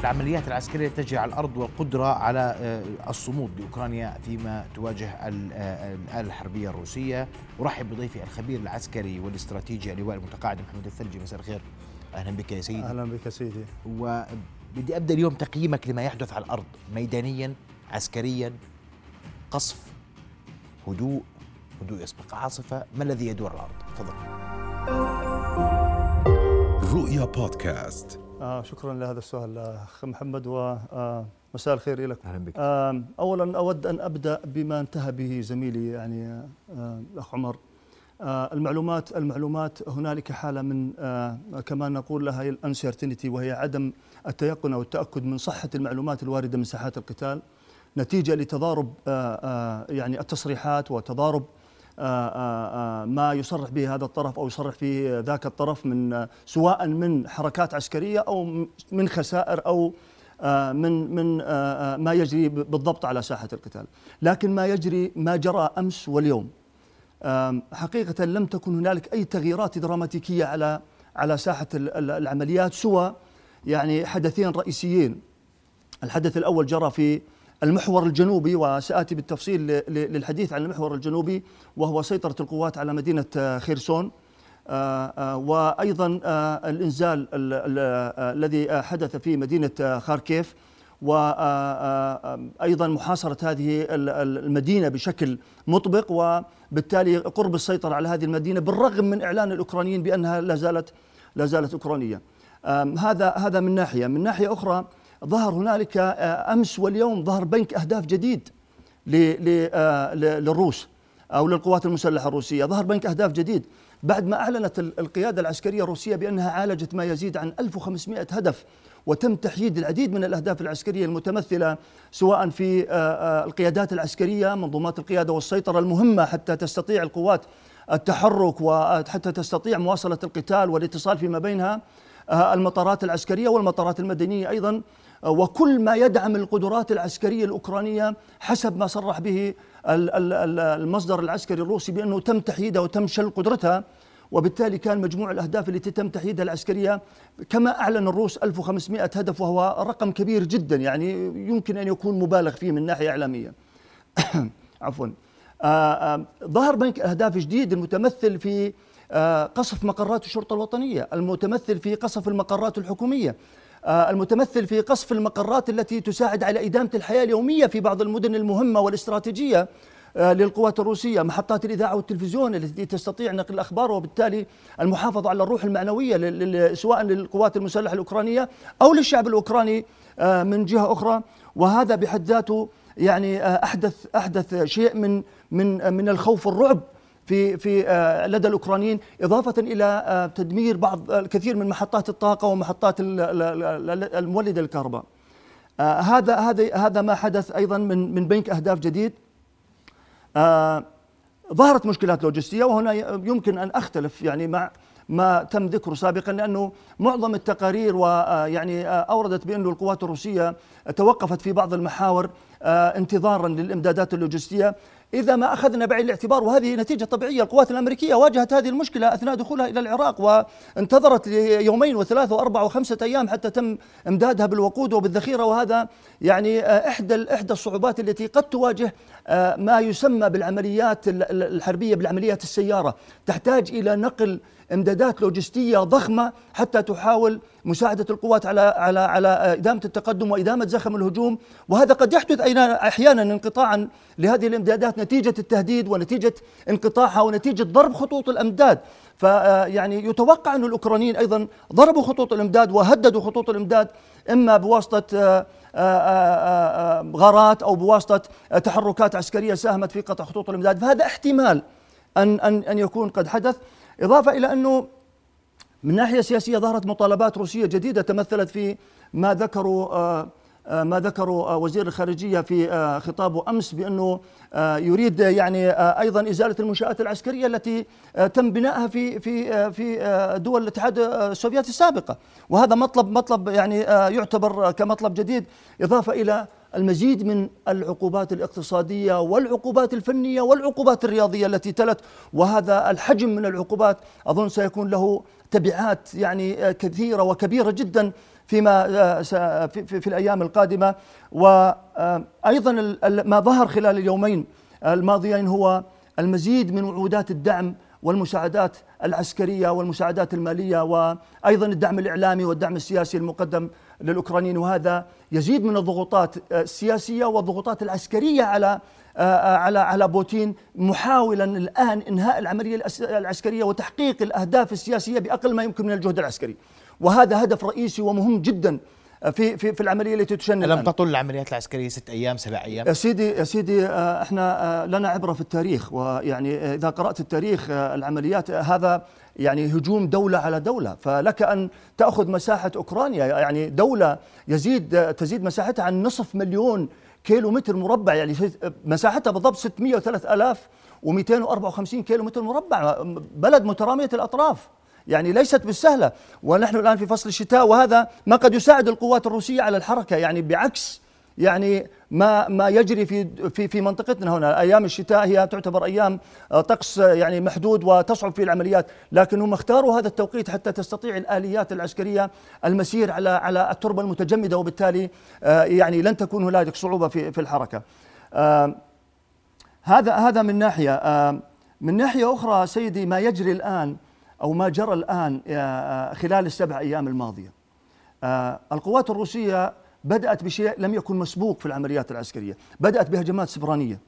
العمليات العسكرية تجري على الأرض والقدرة على آه، الصمود لأوكرانيا فيما تواجه ال- آه، الآلة الحربية الروسية. أرحب بضيفي الخبير العسكري والاستراتيجي اللواء المتقاعد محمد الثلجي. مساء الخير. أهلا بك يا سيدي. أهلا بك سيدي. وبدي أبدأ اليوم تقييمك لما يحدث على الأرض ميدانيا عسكريا قصف هدوء هدوء يسبق عاصفة ما الذي يدور على الأرض؟ تفضل. رؤيا بودكاست. آه شكرا لهذا السؤال أخ محمد ومساء الخير لك أهلا بك. آه اولا أود أن أبدأ بما انتهى به زميلي يعني آه الأخ عمر. آه المعلومات المعلومات هنالك حالة من آه كما نقول لها الانسرتينتي وهي عدم التيقن أو التأكد من صحة المعلومات الواردة من ساحات القتال. نتيجة لتضارب آه آه يعني التصريحات وتضارب آه، آه، آه، ما يصرح به هذا الطرف أو يصرح به ذاك الطرف من آه، سواء من حركات عسكرية أو من خسائر أو آه، من من آه، آه، ما يجري بالضبط على ساحة القتال، لكن ما يجري ما جرى أمس واليوم حقيقة لم تكن هنالك أي تغييرات دراماتيكية على على ساحة ال- ال- العمليات سوى يعني حدثين رئيسيين. الحدث الأول جرى في المحور الجنوبي وسآتي بالتفصيل للحديث عن المحور الجنوبي وهو سيطرة القوات على مدينة آه، خيرسون. آه، آه، وأيضا الإنزال ال- ال- الذي حدث في مدينة خاركيف. وأيضا محاصرة هذه ال- ال- المدينة بشكل مطبق. وبالتالي قرب السيطرة على هذه المدينة بالرغم من إعلان الأوكرانيين بأنها لا زالت لا زالت أوكرانية. آم، هذا هذا من ناحية. من ناحية أخرى ظهر هنالك آه، أمس واليوم ظهر بنك أهداف جديد آه، للروس أو للقوات المسلحة الروسية، ظهر بنك أهداف جديد. بعد ما أعلنت ال- القيادة العسكرية الروسية بأنها عالجت ما يزيد عن 1500 هدف وتم تحييد العديد من الأهداف العسكرية المتمثلة سواء في آه، القيادات العسكرية، منظومات القيادة والسيطرة المهمة حتى تستطيع القوات التحرك وحتى تستطيع مواصلة القتال والاتصال فيما بينها المطارات العسكرية والمطارات المدنية أيضا. وكل ما يدعم القدرات العسكرية الأوكرانية حسب ما صرح به ال- ال- ال- المصدر العسكري الروسي بأنه تم تحييدها وتم شل قدرتها وبالتالي كان مجموع الأهداف التي تم تحييدها العسكرية كما أعلن الروس 1500 هدف وهو رقم كبير جدا يعني يمكن أن يكون مبالغ فيه من ناحية إعلامية. عفوا آه، آه، ظهر بنك أهداف جديد المتمثل في آه، قصف مقرات الشرطة الوطنية، المتمثل في قصف المقرات الحكومية، المتمثل في قصف المقرات التي تساعد على إدامة الحياة اليومية في بعض المدن المهمة والاستراتيجية آه، للقوات الروسية، محطات الإذاعة والتلفزيون التي تستطيع نقل الأخبار وبالتالي المحافظة على الروح لل- سواء للقوات المسلحة الأوكرانية أو للشعب الأوكراني آه، من جهة أخرى، وهذا بحد ذاته يعني آه، أحدث أحدث شيء من من آه، من الخوف والرعب في في آه، لدى الأوكرانيين إضافة إلى آه، تدمير بعض الكثير من محطات الطاقة ومحطات ال- ال- ال- المولدة للكهرباء. آه، هذا هذا هذا ما حدث أيضا من من بنك أهداف جديد. آه، ظهرت مشكلات لوجستية وهنا يمكن أن أختلف يعني مع ما تم ذكره سابقا لأنه معظم التقارير ويعني أوردت بانه القوات الروسية توقفت في بعض المحاور آه، انتظارا للإمدادات اللوجستية إذا ما أخذنا بعين الاعتبار وهذه نتيجة طبيعية القوات الأمريكية واجهت هذه المشكلة أثناء دخولها إلى العراق وانتظرت يومين وثلاثه واربعه وخمسة أيام حتى تم إمدادها بالوقود وبالذخيرة وهذا يعني آه، احدى إحدى الصعوبات التي قد تواجه آه، ما يسمى بالعمليات ال- ال- الحربية بالعمليات السيارة. تحتاج إلى نقل إمدادات لوجستية ضخمة حتى تحاول مساعدة القوات على على على إدامة التقدم وإدامة زخم الهجوم. وهذا قد يحدث أحيانا انقطاعا لهذه الإمدادات نتيجة التهديد ونتيجة انقطاعها ونتيجة ضرب خطوط الأمداد. فيعني يتوقع أن الأوكرانيين أيضا ضربوا خطوط الأمداد وهددوا خطوط الأمداد إما بواسطة آه، آه، آه، آه، غارات أو بواسطة آه، تحركات عسكرية ساهمت في قطع خطوط الأمداد. فهذا احتمال أن أن أن يكون قد حدث. إضافة إلى أنه من ناحية سياسية ظهرت مطالبات روسية جديدة تمثلت في ما ذكروا آه، آه، ما ذكروا آه، وزير الخارجية في آه، خطابه أمس بأنه آه، يريد يعني آه، أيضا إزالة المنشآت العسكرية التي آه، تم بنائها في في آه، في آه، دول الاتحاد آه، السوفيتي السابقة. وهذا مطلب مطلب يعني آه، يعتبر كمطلب جديد إضافة إلى المزيد من العقوبات الاقتصادية والعقوبات الفنية والعقوبات الرياضية التي تلت. وهذا الحجم من العقوبات أظن سيكون له تبعات يعني آه، كثيرة وكبيرة جدا فيما آه، س- في, في الأيام القادمة. وأيضا ما ظهر خلال اليومين الماضيين هو المزيد من وعودات الدعم والمساعدات العسكرية والمساعدات المالية وأيضا الدعم الإعلامي والدعم السياسي المقدم للأوكرانيين. وهذا يزيد من الضغوطات السياسية والضغوطات العسكرية على آه، على على بوتين محاولا الآن إنهاء العملية العسكرية وتحقيق الأهداف السياسية بأقل ما يمكن من الجهد العسكري. وهذا هدف رئيسي ومهم جدا في في في العملية التي تشن لم الآن. تطل العمليات العسكرية ست أيام سبع أيام؟ يا سيدي يا سيدي آه، إحنا آه، لنا عبرة في التاريخ ويعني آه، إذا قرأت التاريخ آه، العمليات آه، هذا يعني هجوم دولة على دولة. فلك أن تأخذ مساحة أوكرانيا يعني دولة يزيد آه، تزيد مساحتها عن نصف مليون كيلو متر مربع يعني مساحتها بالضبط 603254 كيلو متر مربع بلد مترامية الأطراف. يعني ليست بالسهلة. ونحن الآن في فصل الشتاء وهذا ما قد يساعد القوات الروسية على الحركة. يعني بعكس يعني ما ما يجري في في في منطقتنا هنا. أيام الشتاء هي تعتبر أيام آه، طقس آه، يعني محدود وتصعب فيه العمليات. لكن هم اختاروا هذا التوقيت حتى تستطيع الآليات العسكرية المسير على على التربة المتجمدة وبالتالي آه، يعني لن تكون هنالك صعوبة في في الحركة. هذا هذا من ناحية. من ناحية أخرى سيدي ما يجري الآن أو ما جرى الآن آه، خلال السبع أيام الماضية. آه، القوات الروسية بدأت بشيء لم يكن مسبوق في العمليات العسكرية بدأت بهجمات سبرانيه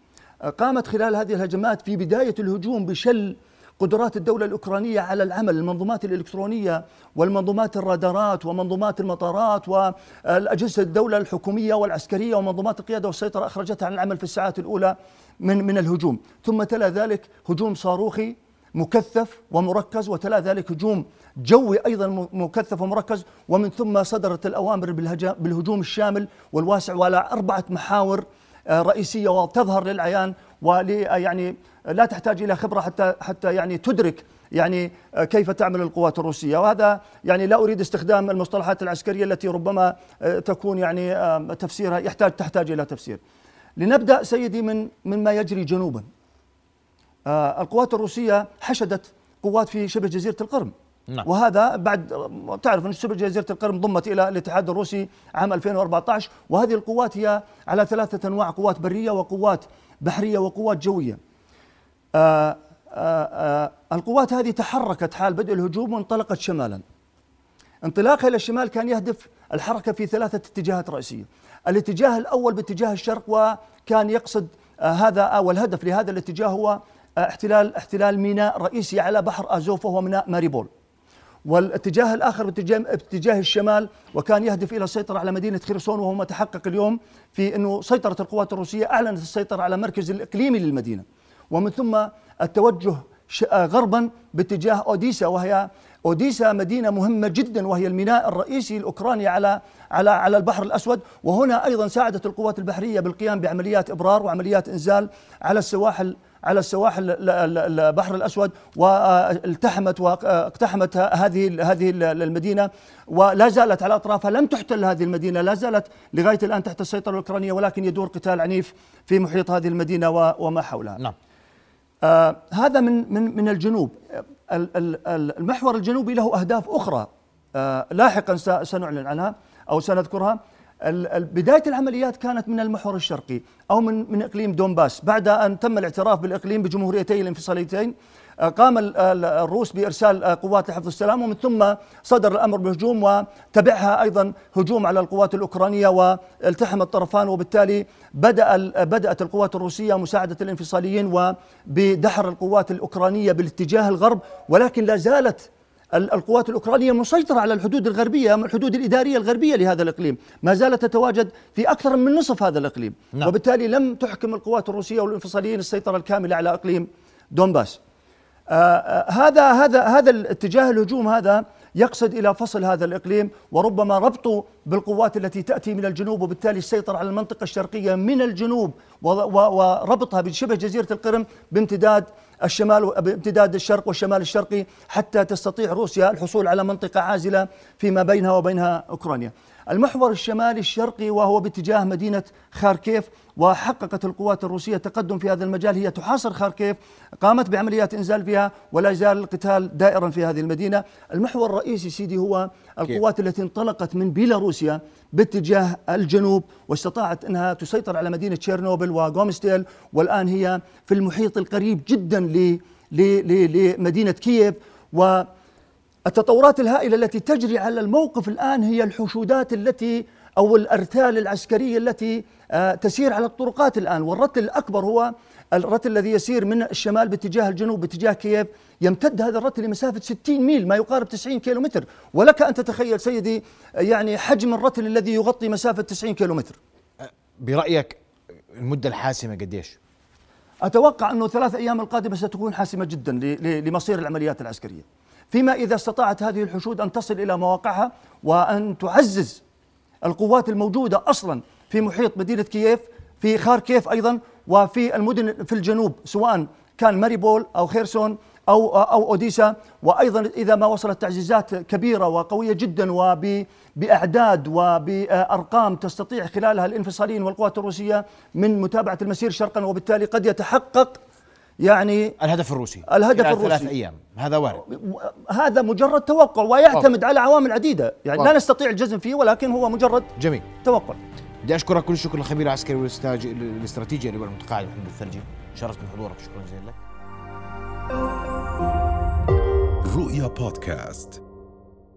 آه، قامت خلال هذه الهجمات في بداية الهجوم بشل قدرات الدولة الأوكرانية على العمل. المنظومات الإلكترونية والمنظومات الرادارات ومنظومات المطارات والأجهزة الدولة الحكومية والعسكرية ومنظومات القيادة والسيطرة أخرجتها عن العمل في الساعات الأولى من من الهجوم. ثم تلا ذلك هجوم صاروخي مكثف ومركز وتلا ذلك هجوم جوي أيضا مكثف ومركز ومن ثم صدرت الأوامر بالهجوم الشامل والواسع وعلى أربعة محاور آه، رئيسية وتظهر للعيان ولي يعني لا تحتاج إلى خبرة حتى حتى يعني تدرك يعني آه، كيف تعمل القوات الروسية وهذا يعني لا أريد استخدام المصطلحات العسكرية التي ربما آه، تكون يعني آه، تفسيرها يحتاج تحتاج إلى تفسير. لنبدأ سيدي من مما يجري جنوبا. آه، القوات الروسية حشدت قوات في شبه جزيرة القرم نعم. وهذا بعد تعرف أن شبه جزيرة القرم ضمت إلى الاتحاد الروسي عام 2014 وهذه القوات هي على ثلاثة أنواع قوات برية وقوات بحرية وقوات جوية آه آه آه القوات هذه تحركت حال بدء الهجوم وانطلقت شمالا انطلاقها إلى الشمال كان يهدف الحركة في ثلاثة اتجاهات رئيسية. الاتجاه الأول باتجاه الشرق وكان يقصد هذا أو الهدف لهذا الاتجاه هو احتلال احتلال ميناء رئيسي على بحر أزوف وهو ميناء ماريبول. والاتجاه الآخر باتجاه باتجاه الشمال وكان يهدف إلى السيطرة على مدينة خيرسون وهو ما تحقق اليوم في إنه سيطرة القوات الروسية أعلنت السيطرة على المركز الإقليمي للمدينة. ومن ثم التوجه غربا باتجاه أوديسا وهي أوديسا مدينة مهمة جدا وهي الميناء الرئيسي الأوكراني على على على البحر الأسود وهنا أيضا ساعدت القوات البحرية بالقيام بعمليات إبرار وعمليات إنزال على السواحل على السواحل ال- ال- البحر الأسود والتحمت واقتحمت هذه هذه المدينة ولا زالت على أطرافها لم تحتل هذه المدينة لا زالت لغاية الآن تحت السيطرة الأوكرانية ولكن يدور قتال عنيف في محيط هذه المدينة وما حولها. نعم. آه هذا من من من الجنوب. ال- ال- ال- المحور الجنوبي له أهداف أخرى. آه لاحقا سنعلن عنها أو سنذكرها. بداية العمليات كانت من المحور الشرقي أو من من إقليم دونباس. بعد أن تم الاعتراف بالإقليم بجمهوريتين الانفصاليتين آه، قام ال- ال- الروس بإرسال آه، قوات لحفظ السلام ومن ثم صدر الأمر بهجوم وتبعها أيضا هجوم على القوات الأوكرانية والتحم الطرفان وبالتالي بدأ بدأت القوات الروسية مساعدة الانفصاليين وبدحر القوات الأوكرانية بالاتجاه الغرب ولكن لا زالت ال- القوات الأوكرانية مسيطرة على الحدود الغربية الحدود الإدارية الغربية لهذا الإقليم. ما زالت تتواجد في أكثر من نصف هذا الإقليم. نعم. وبالتالي لم تحكم القوات الروسية والانفصاليين السيطرة الكاملة على إقليم دونباس. آه، آه، هذا هذا هذا الاتجاه الهجوم هذا يقصد إلى فصل هذا الإقليم وربما ربطه بالقوات التي تأتي من الجنوب وبالتالي السيطره على المنطقة الشرقية من الجنوب وربطها بشبه جزيرة القرم بامتداد الشمال بامتداد الشرق والشمال الشرقي حتى تستطيع روسيا الحصول على منطقة عازلة فيما بينها وبينها أوكرانيا. المحور الشمالي الشرقي وهو باتجاه مدينة خاركيف وحققت القوات الروسية تقدم في هذا المجال هي تحاصر خاركيف قامت بعمليات إنزال فيها ولا يزال القتال دائرا في هذه المدينة المحور الرئيسي سيدي هو القوات التي انطلقت من بيلاروسيا باتجاه الجنوب واستطاعت أنها تسيطر على مدينة تشيرنوبل وغومستيل والآن هي في المحيط القريب جدا لمدينة كييف. و التطورات الهائلة التي تجري على الموقف الآن هي الحشودات التي أو الأرتال العسكرية التي آه، تسير على الطرقات الآن. والرتل الأكبر هو الرتل الذي يسير من الشمال باتجاه الجنوب باتجاه كييف يمتد هذا الرتل لمسافة 60 ميل ما يقارب 90 كيلومتر. ولك أن تتخيل سيدي يعني حجم الرتل الذي يغطي مسافة 90 كيلومتر. أه، برأيك المدة الحاسمة قديش؟ أتوقع أنه ثلاث أيام القادمة ستكون حاسمة جدا لمصير العمليات العسكرية. فيما إذا استطاعت هذه الحشود أن تصل إلى مواقعها وأن تعزز القوات الموجودة أصلا في محيط مدينة كييف في خاركيف أيضا وفي المدن في الجنوب سواء كان ماريبول أو خيرسون أو أو أوديسا. وأيضا إذا ما وصلت تعزيزات كبيرة وقوية جدا وبأعداد وبأرقام تستطيع خلالها الانفصاليين والقوات الروسية من متابعة المسير شرقا وبالتالي قد يتحقق يعني الهدف الروسي. الهدف الروسي. ثلاث أيام. هذا وارد. هذا مجرد توقع ويعتمد أوه. على عوامل عديدة. يعني أوه. لا نستطيع الجزم فيه ولكن هو مجرد جميل. توقع. بدي أشكرك كل الشكر للخبير العسكري والاستراتيجي اللي هو المتقاعد محمد الثلجي. شرفت بحضورك شكرا جزيلا رؤيا بودكاست.